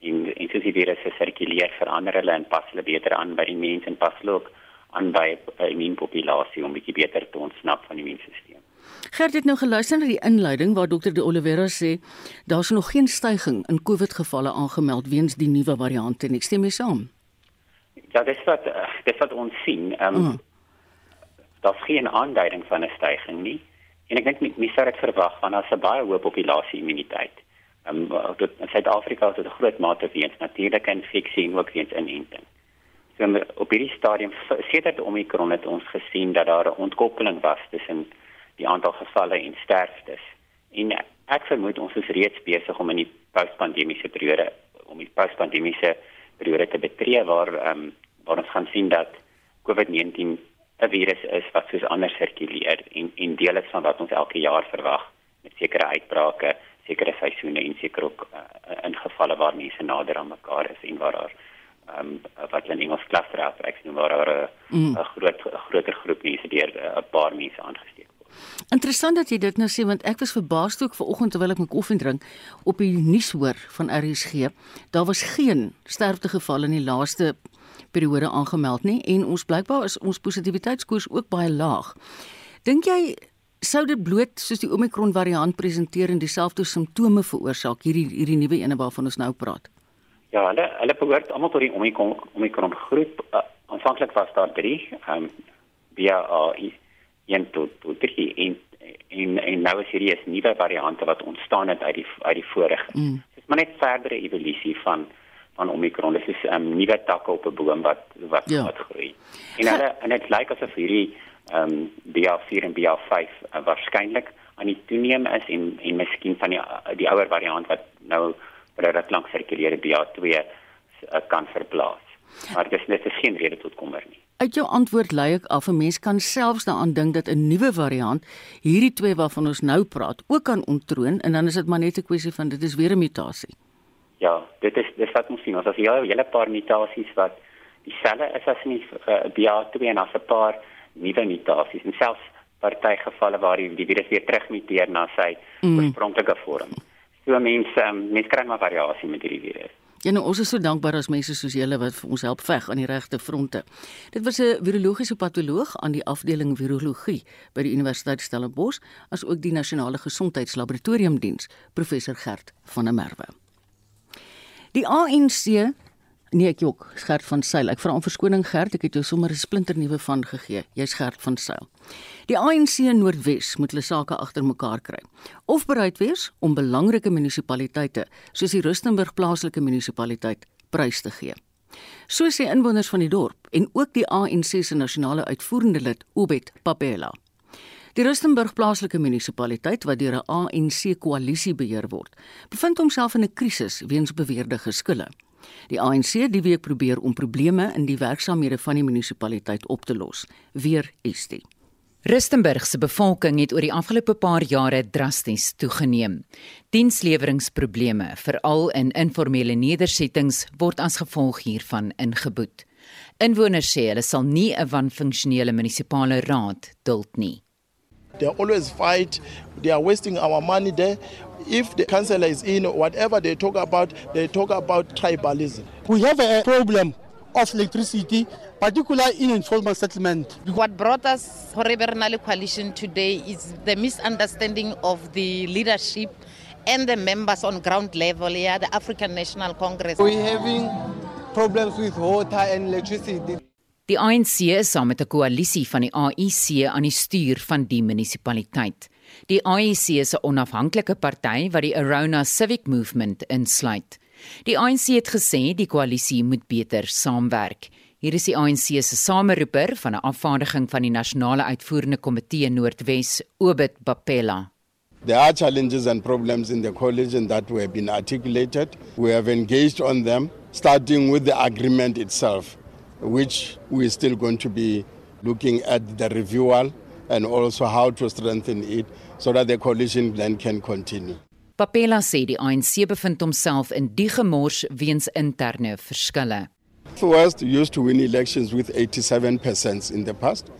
En en soos die virusse sirkuleer, verander hulle en pas hulle beter aan by die mens en pas hulle ook aan by 'n immuunpopulasie om bietjie beter te ontsnap van die immuunstelsel. Gert het nou geluister na die inleiding waar dokter De Oliveira sê daar's nog geen stygings in COVID gevalle aangemeld weens die nuwe variante nie. Stem jy saam? Ja, dis wat dis wat ons sien. Ehm um, mm. daar's geen aanduiding van 'n stygings nie. En ek dink mense sou dit verwag want daar's 'n baie hoë populasie immuniteit. Ehm um, dit in Suid-Afrika is dit 'n groot mate weens natuurlike infeksie en ook weens inenting. Op hierdie stadium sedert Omicron het ons gesien dat daar 'n ontkoppeling was tussen die aantal gevalle en sterftes. En ek vermoed ons is reeds besig om in die postpandemiese periode om die postpandemiese periode te betree waar ehm um, waar ons gaan sien dat COVID-19 'n virus is wat soos anders sirkuleer en en deel is van wat ons elke jaar verwag met sekere uitbrake, sekere seisoene en sekere ook uh, in gevalle waar mense nader aan mekaar is en waar daar um, wat hulle in Engels cluster outbreaks noem waar 'n mm. groot groter groep mense deur 'n paar mense aangesteek. Interessant dat jy dit nou sê want ek was verbaas toe ek vanoggend terwyl ek my koffie drink op die nuus hoor van RSG. Daar was geen sterftegevalle in die laaste periode aangemeld nie en ons blykbaar is ons positiwiteitskoers ook baie laag. Dink jy sou dit bloot soos die Omicron variant presenteer en dieselfde simptome veroorsaak hierdie hierdie nuwe ene waarvan ons nou praat? Ja, hulle hulle behoort almal tot die Omicron Omicron groep. Uh, aanvanklik was daar 3, ehm um, via uh, een tot tot 3 en en en nou is hierdie 'n nuwe variante wat ontstaan het uit die uit die vorige. Mm. Dit is maar net verdere evolusie van van Omicron. Dit is 'n um, nuwe takke op 'n boom wat wat ja. wat groei. En hulle en dit lyk asof hierdie ehm um, BA4 en BA5 uh, waarskynlik aan die toeneem is en en miskien van die die ouer variant wat nou wat dit lank sirkuleer BA2 uh, kan verplaas. Maar dis net is geen rede tot kommer nie. Uit jou antwoord lei ek af 'n mens kan selfs daaraan dink dat 'n nuwe variant hierdie twee waarvan ons nou praat ook kan ontroon en dan is dit maar net 'n kwessie van dit is weer 'n mutasie. Ja, dit is dis wat ons sien. Ons het 'n hele paar mutasies wat dieselfde is as in die uh, BA2 en as 'n paar nuwe mutasies en selfs party gevalle waar die, die virus weer terugmuteer na sy mm. oorspronklike vorm. So mense um, mense kry maar variasie met hierdie virus. Ja, nou, ons is so dankbaar as mense soos julle wat vir ons help veg aan die regte fronte. Dit was 'n virologiese patoloog aan die afdeling virologie by die Universiteit Stellenbosch, as ook die Nasionale Gesondheidslaboratoriumdiens, professor Gert van der Merwe. Die ANC Nee, ek jok, Gert van Sail. Ek vra om verskoning Gert, ek het jou sommer 'n splinter nuwe van gegee. Jy's Gert van Sail. Die ANC in Noordwes moet hulle sake agter mekaar kry. Of bereid wees om belangrike munisipaliteite soos die Rustenburg plaaslike munisipaliteit prys te gee. So sê inwoners van die dorp en ook die ANC se nasionale uitvoerende lid Obed Papela. Die Rustenburg plaaslike munisipaliteit wat deur 'n ANC koalisie beheer word, bevind homself in 'n krisis weens beweerde geskille. Die ANC die week probeer om probleme in die werksamehede van die munisipaliteit op te los. Weer dit. Rustenburg se bevolking het oor die afgelope paar jare drasties toegeneem. Diensleweringsprobleme, veral in informele nedersettings, word as gevolg hiervan ingeboet. Inwoners sê hulle sal nie 'n wanfunksionele munisipale raad duld nie. They always fight, they are wasting our money there if the councillor is in, whatever they talk about, they talk about tribalism. We have a problem of electricity, particularly in informal settlement. What brought us Horrible Coalition today is the misunderstanding of the leadership and the members on ground level, yeah, the African National Congress. We're having problems with water and electricity. Die ANC is saam met 'n koalisie van die AIC aan die stuur van die munisipaliteit. Die ANC is 'n onafhanklike party wat die Arona Civic Movement insluit. Die ANC het gesê die koalisie moet beter saamwerk. Hier is die ANC se sameroeper van 'n afvaardiging van die nasionale uitvoerende komitee Noordwes, Obed Bapela. There are challenges and problems in the coalition that have been articulated. We have engaged on them, starting with the agreement itself, which we are still going to be looking at the reviewal and also how to strengthen it so that the coalition then can continue. Papela sê die ANC bevind homself in die gemors weens interne verskille. Northwest used to win elections with 87% in the past.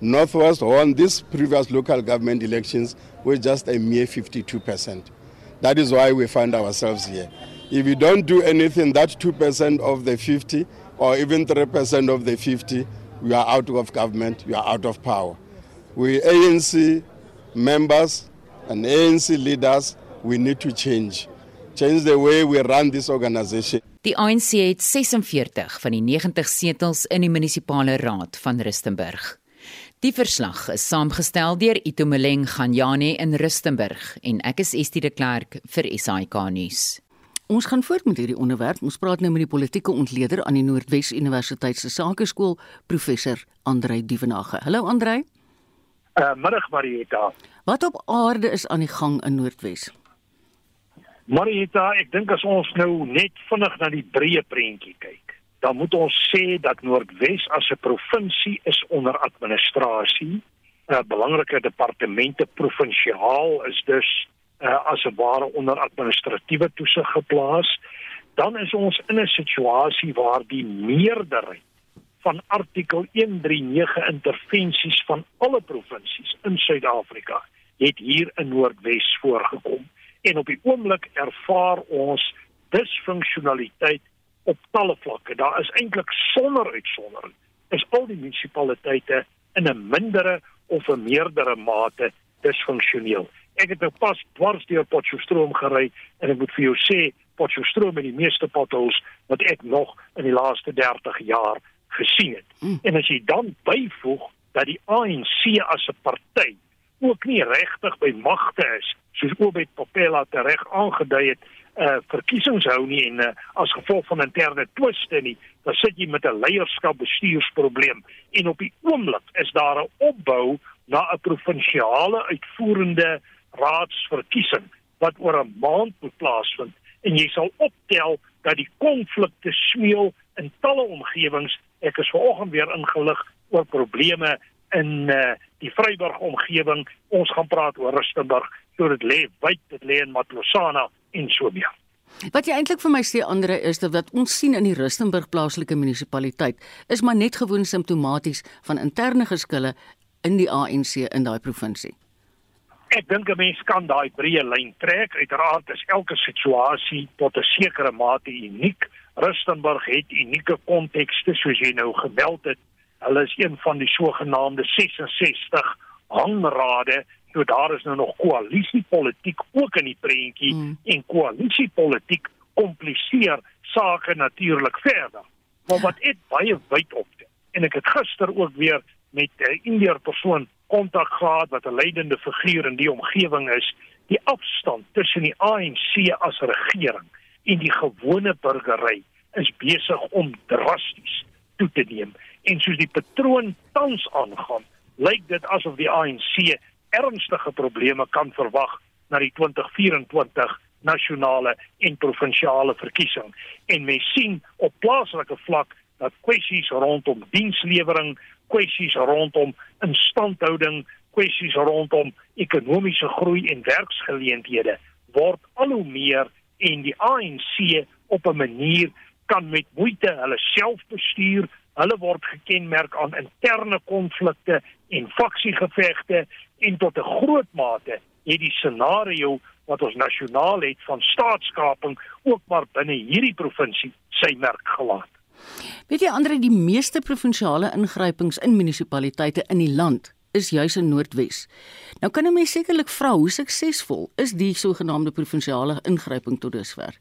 Northwest won these previous local government elections with just a mere 52%. That is why we find ourselves here. If you don't do anything, that 2% of the 50 or even 3% of the 50, you are out of government, you are out of power. We ANC members and ANC leaders, we need to change. Change the way we run this organization. Die ANC het 46 van die 90 setels in die munisipale raad van Rustenburg. Die verslag is saamgestel deur Itumeleng Ganyane in Rustenburg en ek is Estie de Klerk vir SAK nuus. Ons gaan voort met hierdie onderwerp. Ons praat nou met die politieke ontleder aan die Noordwes Universiteit se Sakeskool, professor Andrei Dievenage. Hallo Andrei. Uh, middag Marieta. Wat op aarde is aan die gang in Noordwes? Marieta, ek dink as ons nou net vinnig na die breë prentjie kyk, dan moet ons sê dat Noordwes as 'n provinsie is onder administrasie. Uh, belangrike departemente provinsiaal is dus uh, as 'n ware onder administratiewe toesig geplaas. Dan is ons in 'n situasie waar die meerderheid van artikel 139 intervensies van alle provinsies in Suid-Afrika het hier in Noordwes voorgekom en op die oomblik ervaar ons disfunksionaliteit op talle vlakke. Daar is eintlik sonder uitsondering is al die munisipaliteite in 'n mindere of 'n meerdere mate disfunksioneel. Ek het nou pas dwars deur Potchefstroom gery en ek moet vir jou sê Potchefstroom het die meeste potholes wat ek nog in die laaste 30 jaar gesien het. Mm. En as jy dan byvoeg dat die ANC as 'n party ook nie regtig by magte is soos Obed Popela tereg aangedui het uh verkiesings hou nie en uh, as gevolg van interne twiste nie dan sit jy met 'n leierskap bestuursprobleem en op die oomblik is daar 'n opbou na 'n provinsiale uitvoerende raadsverkiesing wat oor 'n maand moet plaasvind en jy sal optel dat die konflikte smeel in talle omgewings Ek is vanoggend weer ingelig oor probleme in uh, die Vryburg omgewing. Ons gaan praat oor Rustenburg, so dit lê wyd, dit lê in Matlosana en so meer. Wat jy eintlik vir my sê Andre is dat wat ons sien in die Rustenburg plaaslike munisipaliteit is maar net gewoon simptomaties van interne geskille in die ANC in daai provinsie. Ek dink 'n mens kan daai breë lyn trek. Uiteraard is elke situasie tot 'n sekere mate uniek. Rustenburg het unieke kontekste soos jy nou gemeld het. Hulle is een van die sogenaamde 66 hangrade. So daar is nou nog koalisiepolitiek ook in die prentjie mm. en koalisiepolitiek kompliseer sake natuurlik verder. Maar wat ek baie wyd op en ek het gister ook weer met 'n uh, Indiër persoon kontak gehad wat 'n leidende figuur in die omgewing is, die afstand tussen die ANC as regering en die gewone burgery is besig om drasties toe te neem. En soos die patroon tans aangaan, lyk dit asof die ANC ernstige probleme kan verwag na die 2024 nasionale en provinsiale verkiesing. En mens sien op plaaslike vlak dat kwessies rondom dienslewering, kwessies rondom instandhouding, kwessies rondom ekonomiese groei en werksgeleenthede word al hoe meer en die ANC op 'n manier kan met moeite hulle self bestuur. Hulle word gekenmerk aan interne konflikte en faksiegevegte en tot 'n groot mate het die scenario wat ons nasionaal het van staatskaping ook maar binne hierdie provinsie sy merk gelaat. Weet jy ander die meeste provinsiale ingrypings in munisipaliteite in die land is juis in Noordwes. Nou kan 'n mens sekerlik vra hoe suksesvol is die sogenaamde provinsiale ingryping tot dusver.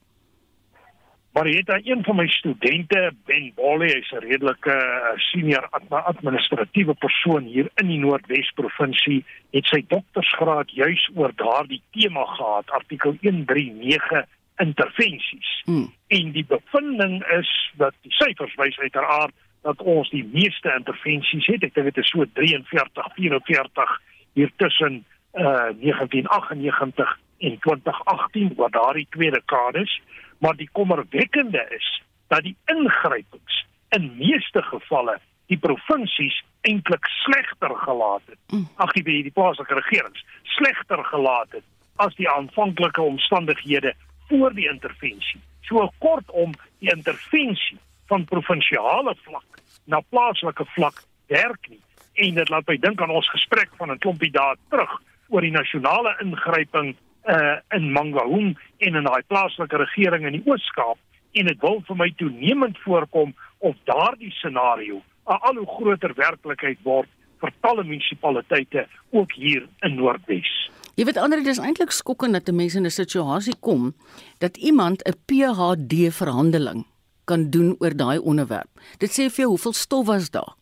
Maar het een van my studente, Ben Bolle, hy's 'n redelike uh, senior administratiewe persoon hier in die Noordwes provinsie, het sy doktorsgraad juis oor daardie tema gehad, artikel 139 intervensies. Hmm. En die bevinding is dat die syfers wys uiteraard dat ons die meeste intervensies het. Ek dink dit is so 43 44 hier tussen uh 1998 en 2018 wat daardie twee dekades, maar die kommerwekkende is dat die ingrypings in meeste gevalle die provinsies eintlik slegter gelaat het. Hmm. Ag die die plaaslike regerings slegter gelaat het as die aanvanklike omstandighede voor die intervensie. So kortom, die intervensie van provinsiale vlak na plaaslike vlak werk nie. En dit laat my dink aan ons gesprek van 'n klompie dae terug oor die nasionale ingryping uh in Mangaung en in daai plaaslike regering in die Oos-Kaap en dit wil vir my toenemend voorkom of daardie scenario 'n al hoe groter werklikheid word vir talle munisipaliteite ook hier in Noordwes. Jy weet ander dit is eintlik skokkend dat 'n mens in 'n situasie kom dat iemand 'n PhD verhandeling kan doen oor daai onderwerp. Dit sê vir jou hoeveel stof was daar.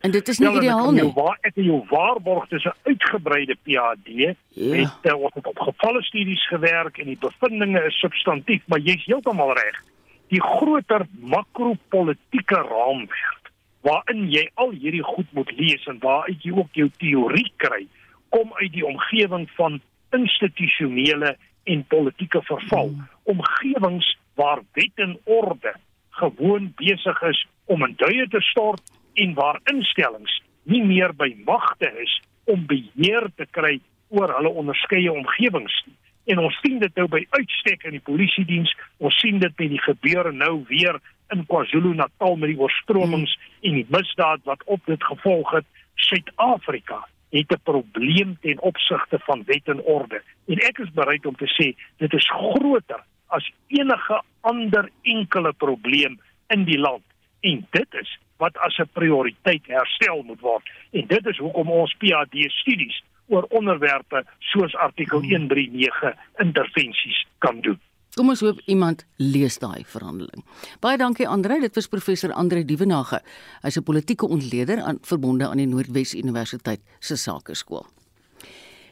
En dit is nie ja, ideaal nie. Waar ek jou waarborg dis 'n uitgebreide PhD ja. met uh, wat op gevalle studies gewerk en die bevindinge is substantief, maar jy's heeltemal reg. Die groter makropolitiese raamwerk waarin jy al hierdie goed moet lees en waar jy ook jou teorie kry kom uit die omgewing van institusionele en politieke verval, hmm. omgewings waar wet en orde gewoon besig is om in duie te stort en waar instellings nie meer by magte is om beheer te kry oor hulle onderskeie omgewings nie. En ons sien dit nou by uitstek in die polisie diens, ons sien dit met die gebeure nou weer in KwaZulu-Natal met die oorstromings hmm. en die misdaad wat op dit gevolg het. Suid-Afrika het 'n probleem ten opsigte van wet en orde. En ek is bereid om te sê dit is groter as enige ander enkele probleem in die land. En dit is wat as 'n prioriteit herstel moet word. En dit is hoekom ons PhD studies oor onderwerpe soos artikel 139 intervensies kan doen. Kom ons hoop iemand lees daai verhandeling. Baie dankie Andre, dit was professor Andre Dievenage. Hy's 'n politieke ontleder aan verbonde aan die Noordwes Universiteit se Sakeskool.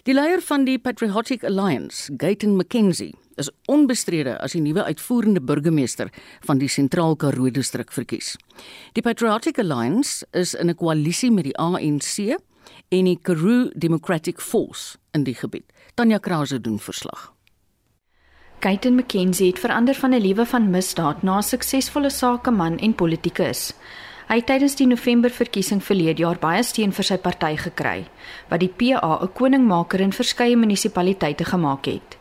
Die leier van die Patriotic Alliance, Gayton McKenzie, is onbestrede as die nuwe uitvoerende burgemeester van die Sentraal Karoo distrik verkies. Die Patriotic Alliance is in 'n koalisie met die ANC en die Karoo Democratic Force in die gebied. Tanya Krause doen verslag. Kaitin McKenzie het verander van 'n lewe van misdaad na 'n suksesvolle sakeman en politikus. Hy het tydens die Novemberverkiesing verlede jaar baie steun vir sy party gekry, wat die PA 'n koningmaker in verskeie munisipaliteite gemaak het.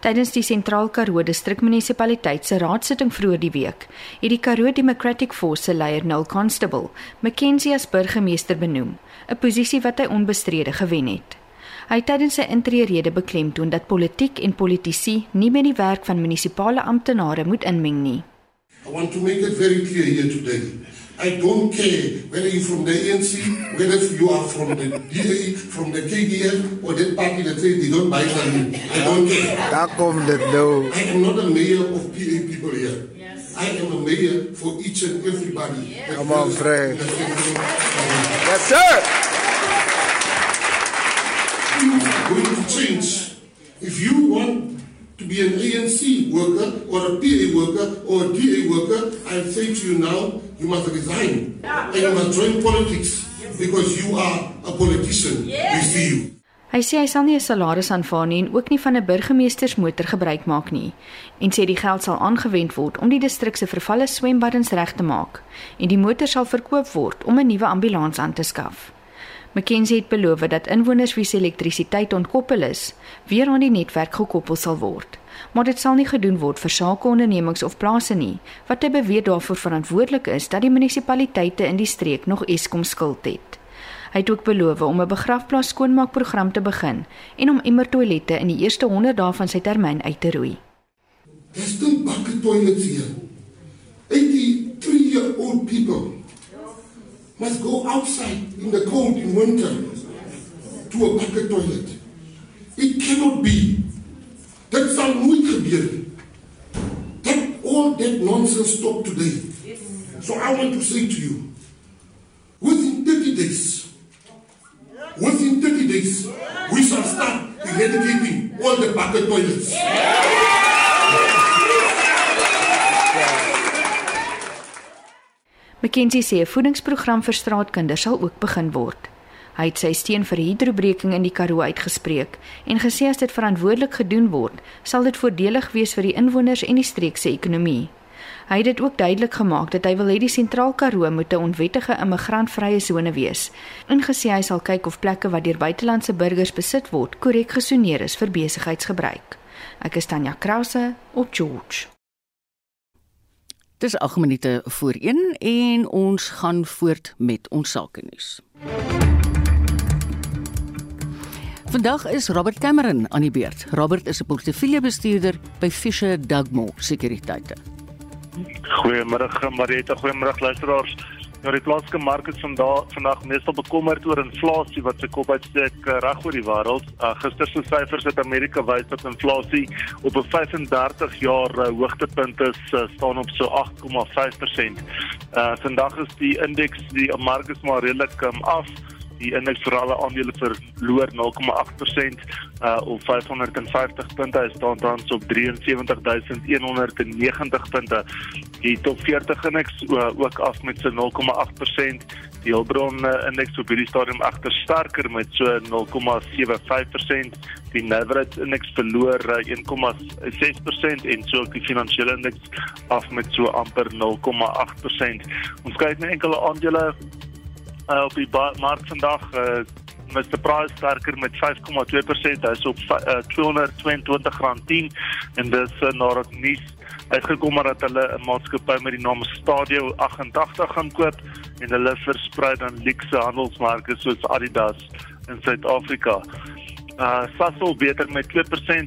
Tydens die Sentraal Karoo distrikmunisipaliteit se raadsitting vroeër die week, het die Karoo Democratic Force se leier Noel Constable McKenzie as burgemeester benoem, 'n posisie wat hy onbestrede gewen het. Hy het tydens sy intrede beklemtoon dat politiek en politici nie by die werk van munisipale amptenare moet inmeng nie. I want to make it very clear here today. I don't care whether you're from the ANC, whether you are from the DA, from the KDF, or that party that says they don't buy from me. I don't care. Daar kom dit nou. I am not a mayor of PA people here. Yes. I am a mayor for each and everybody. Yes. Come on, Frank. Yes, sir. If you want to be an ANC worker or a PA worker or a DA worker, I'll say to you now, you must resign and you must join politics because you are a politician. We see you. Hy sê hy sal nie 'n salaris aanvaar nie en ook nie van 'n burgemeestersmotor gebruik maak nie en sê die geld sal aangewend word om die distrik se vervalle swembaddens reg te maak en die motor sal verkoop word om 'n nuwe ambulans aan te skaf. McKenzie het beloof dat inwoners wie se elektrisiteit ontkoppel is, weer aan die netwerk gekoppel sal word. Maar dit sal nie gedoen word vir sakeondernemings of plase nie, wat hy beweer daarvoor verantwoordelik is dat die munisipaliteite in die streek nog Eskom skuld het. Hy het ook beloof om 'n begrafplaas skoonmaakprogram te begin en om immer toilette in die eerste 100 dae van sy termyn uit te roei. There's still bucket toilets here. 83-year-old people must go outside in the cold in winter to a bucket toilet. It cannot be. Dit sal nooit gebeur nie. That all that nonsense stop today. So I want to say to you, within 30 days, within 30 days, we shall start eradicating all the bucket toilets. McKenzie sê 'n voedingsprogram vir straatkinders sal ook begin word. Hy het sy steun vir hidrobreking in die Karoo uitgespreek en gesê as dit verantwoordelik gedoen word, sal dit voordelig wees vir die inwoners en die streek se ekonomie. Hy het dit ook duidelik gemaak dat hy wil hê die Sentraal Karoo moet 'n onwettige immigrantvrye sone wees. Ingesê hy sal kyk of plekke wat deur buitelandse burgers besit word, korrek gesoneer is vir besigheidsgebruik. Ek is Tanya Krause op George. Dis 8 minute voor 1 en ons gaan voort met ons sake nuus. Vandag is Robert Cameron aan die beurt. Robert is 'n portefeuljebestuurder by Fisher Dugmore Sekuriteite. Goeiemôre Marieta, goeiemôre luisteraars. Nou die plaaslike mark is vandag vandag meestal bekommerd oor inflasie wat se kop uitsteek uh, reg oor die wêreld. Uh, gister se syfers uit Amerika wys dat inflasie op 'n 35 jaar uh, hoogtepunt is, uh, staan op so 8,5%. Uh vandag is die indeks die mark is maar redelik um, af die indeks vir alle aandele verloor 0,8% uh op 550 punte. Hy staan tans op 73190 punte. Die top 40 indeks uh, ook af met so 0,8%. Die Hulbron uh, indeks op hierdie stadium agter sterker met so 0,75%. Die Nasdaq indeks verloor uh, 1,6% en so ook die finansiële indeks af met so amper 0,8%. Ons kyk na enkele aandele uh, op die mark vandag uh, Mr Price sterker met 5,2%. Hy's op uh, R222.10 en dis uh, nadat nuus uitgekom het dat hulle 'n maatskappy met die naam Stadio 88 gaan koop en hulle versprei dan luxe handelsmerke soos Adidas in Suid-Afrika. Uh Sasol beter met 2%,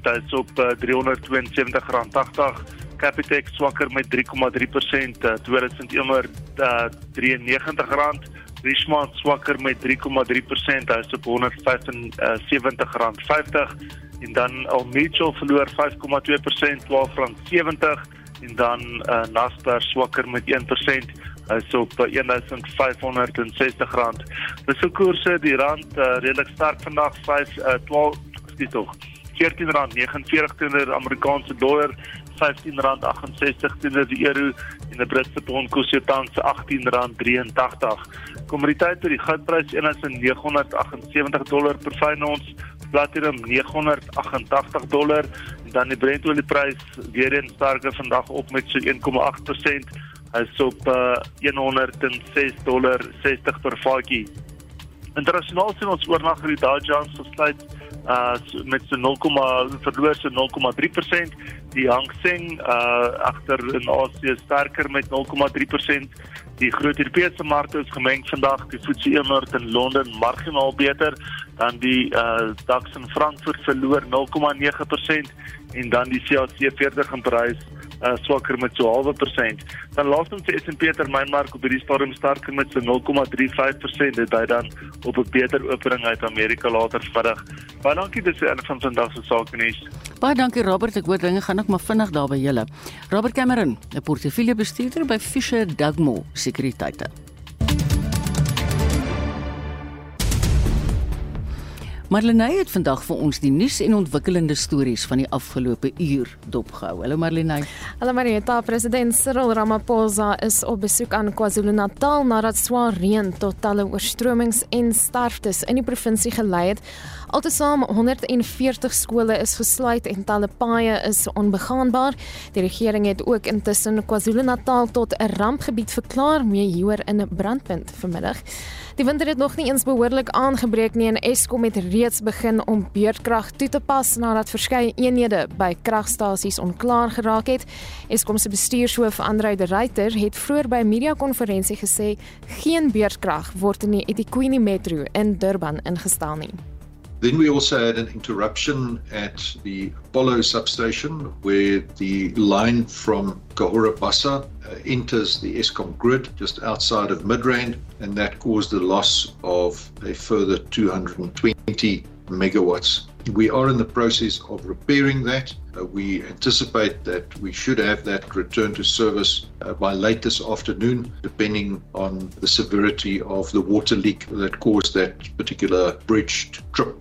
hy's op uh, R372.80. Capitec swakker met 3,3%, uh, R2193. Richmond swakker met 3,3%, hy is op R175.50 en dan Al Mutual verloor 5,2%, R12.70 en dan uh, Naspers swakker met 1%, hy is op uh, R1560. Dis so koerse. Die rand uh, redelik sterk vandag. 5 uh, 12 dis tog. R14.49 teenoor Amerikaanse dollar R15.68 teenoor die euro en die Britse pond kos jou tans R18.83. Kommoditeit vir die goudprys 1978 dollar per fyn ons, platinum 988 dollar en dan die Brent olieprys weer eens sterker vandag op met so 1,8%. Hy's op uh, 106 dollar 60 per vatjie. Internasionaal sien ons oornag die Dow Jones gesluit uh met so 0, verloor so 0,3%, Die Hang Seng uh agter in Asië sterker met 0,3%. Die groot Europese markte is gemeng vandag. Die FTSE 100 in Londen marginaal beter dan die uh DAX in Frankfurt verloor 0,9% en dan die CAC 40 in Parys uh, swakker met so 0,5 persent. Dan laastens die S&P termynmark op hierdie stadium sterker met so 0,35%. Dit dui dan op 'n beter opening uit Amerika later vandag. Baie dankie dis een van vandag se sake nuus. Baie dankie Robert, ek hoor dinge gaan ook maar vinnig daar by julle. Robert Cameron, 'n portefeuljebestuurder by Fisher Dugmore Sekuriteite. Marlenae het vandag vir ons die nuus en ontwikkelende stories van die afgelope uur dopgehou. Hallo Marlenae. Hallo Marieta, president Cyril Ramaphosa is op besoek aan KwaZulu-Natal nadat swaar reën tot talle oorstromings en sterftes in die provinsie gelei het. Altesaam 140 skole is gesluit en talle paaie is onbegaanbaar. Die regering het ook intussen KwaZulu-Natal tot 'n rampgebied verklaar, mee hieroor in 'n brandpunt vanmiddag. Die winter het nog nie eens behoorlik aangebreek nie en Eskom het reeds begin om beurtkrag toe te pas nadat verskeie eenhede by kragstasies onklaar geraak het. Eskom se bestuurshoof Andreu de Ruyter het vroeër by 'n media-konferensie gesê geen beurtkrag word in die eThekwini Metro in Durban ingestel nie. Then we also had an interruption at the Apollo substation where the line from Bassa uh, enters the ESCOM grid just outside of Midrand, and that caused the loss of a further 220 megawatts. We are in the process of repairing that. Uh, we anticipate that we should have that return to service uh, by late this afternoon, depending on the severity of the water leak that caused that particular bridge to trip.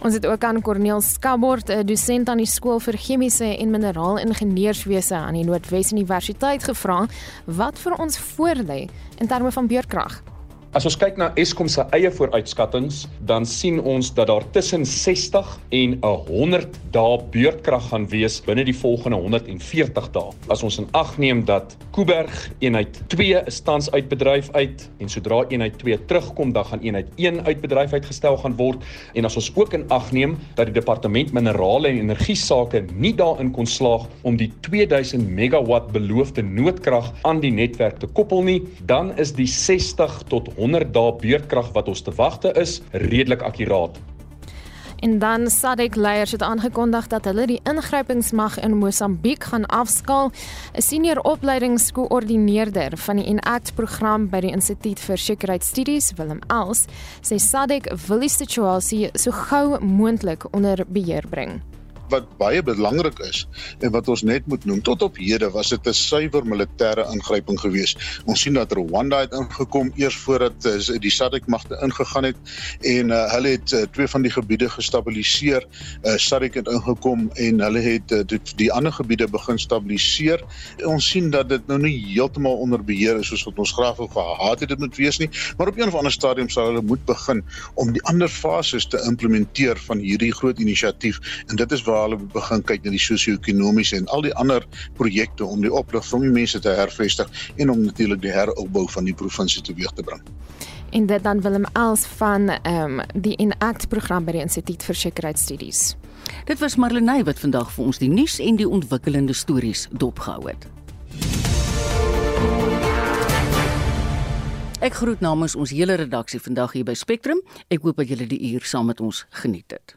Ons het ook aan Corneel Skabort, 'n dosent aan die skool vir chemiese en mineraalingenieurswese aan die Noordwes Universiteit gevra wat vir ons voorlê in terme van beurkrag. As ons kyk na Eskom se eie vooruitskattinge, dan sien ons dat daar tussen 60 en 100 dae beurtkrag gaan wees binne die volgende 140 dae. As ons in ag neem dat Kuiberg eenheid 2 is tans uit bedryf uit en sodra eenheid 2 terugkom, dan gaan eenheid 1 uit bedryf uitgestel gaan word en as ons ook in ag neem dat die departement minerale en energie sake nie daarin kon slaag om die 2000 megawatt beloofde noodkrag aan die netwerk te koppel nie, dan is die 60 tot 100 dae beurtkrag wat ons te wagte is redelik akkuraat. En dan SADC leiers het aangekondig dat hulle die ingrypingsmag in Mosambiek gaan afskaal. 'n Senior opleidingskoördineerder van die Enact program by die Instituut vir Sekuriteitsstudies, Willem Els, sê SADC wil die situasie so gou moontlik onder beheer bring wat baie belangrik is en wat ons net moet noem tot op hede was dit 'n suiwer militêre ingryping geweest. Ons sien dat Rwanda het ingekom eers voordat uh, die SADC magte ingegaan het en uh, hulle het uh, twee van die gebiede gestabiliseer. Uh, SADC het ingekom en hulle het uh, die, die ander gebiede begin stabiliseer. Ons sien dat dit nou nie heeltemal onder beheer is soos wat ons graag wou gehad het dit moet wees nie, maar op een of ander stadium sal hulle moet begin om die ander fases te implementeer van hierdie groot inisiatief en dit is waar hulle begin kyk na die sosio-ekonomiese en al die ander projekte om die oplig van die mense te hervestig en om natuurlik die heropbou van die provinsie teweeg te bring. En dit dan Willem Els van ehm um, die Enact program by die Instituut vir Sekuriteitsstudies. Dit was Marlenae wat vandag vir ons die nuus en die ontwikkelende stories dopgehou het. Ek groet namens ons hele redaksie vandag hier by Spectrum. Ek hoop dat julle die uur saam met ons geniet het.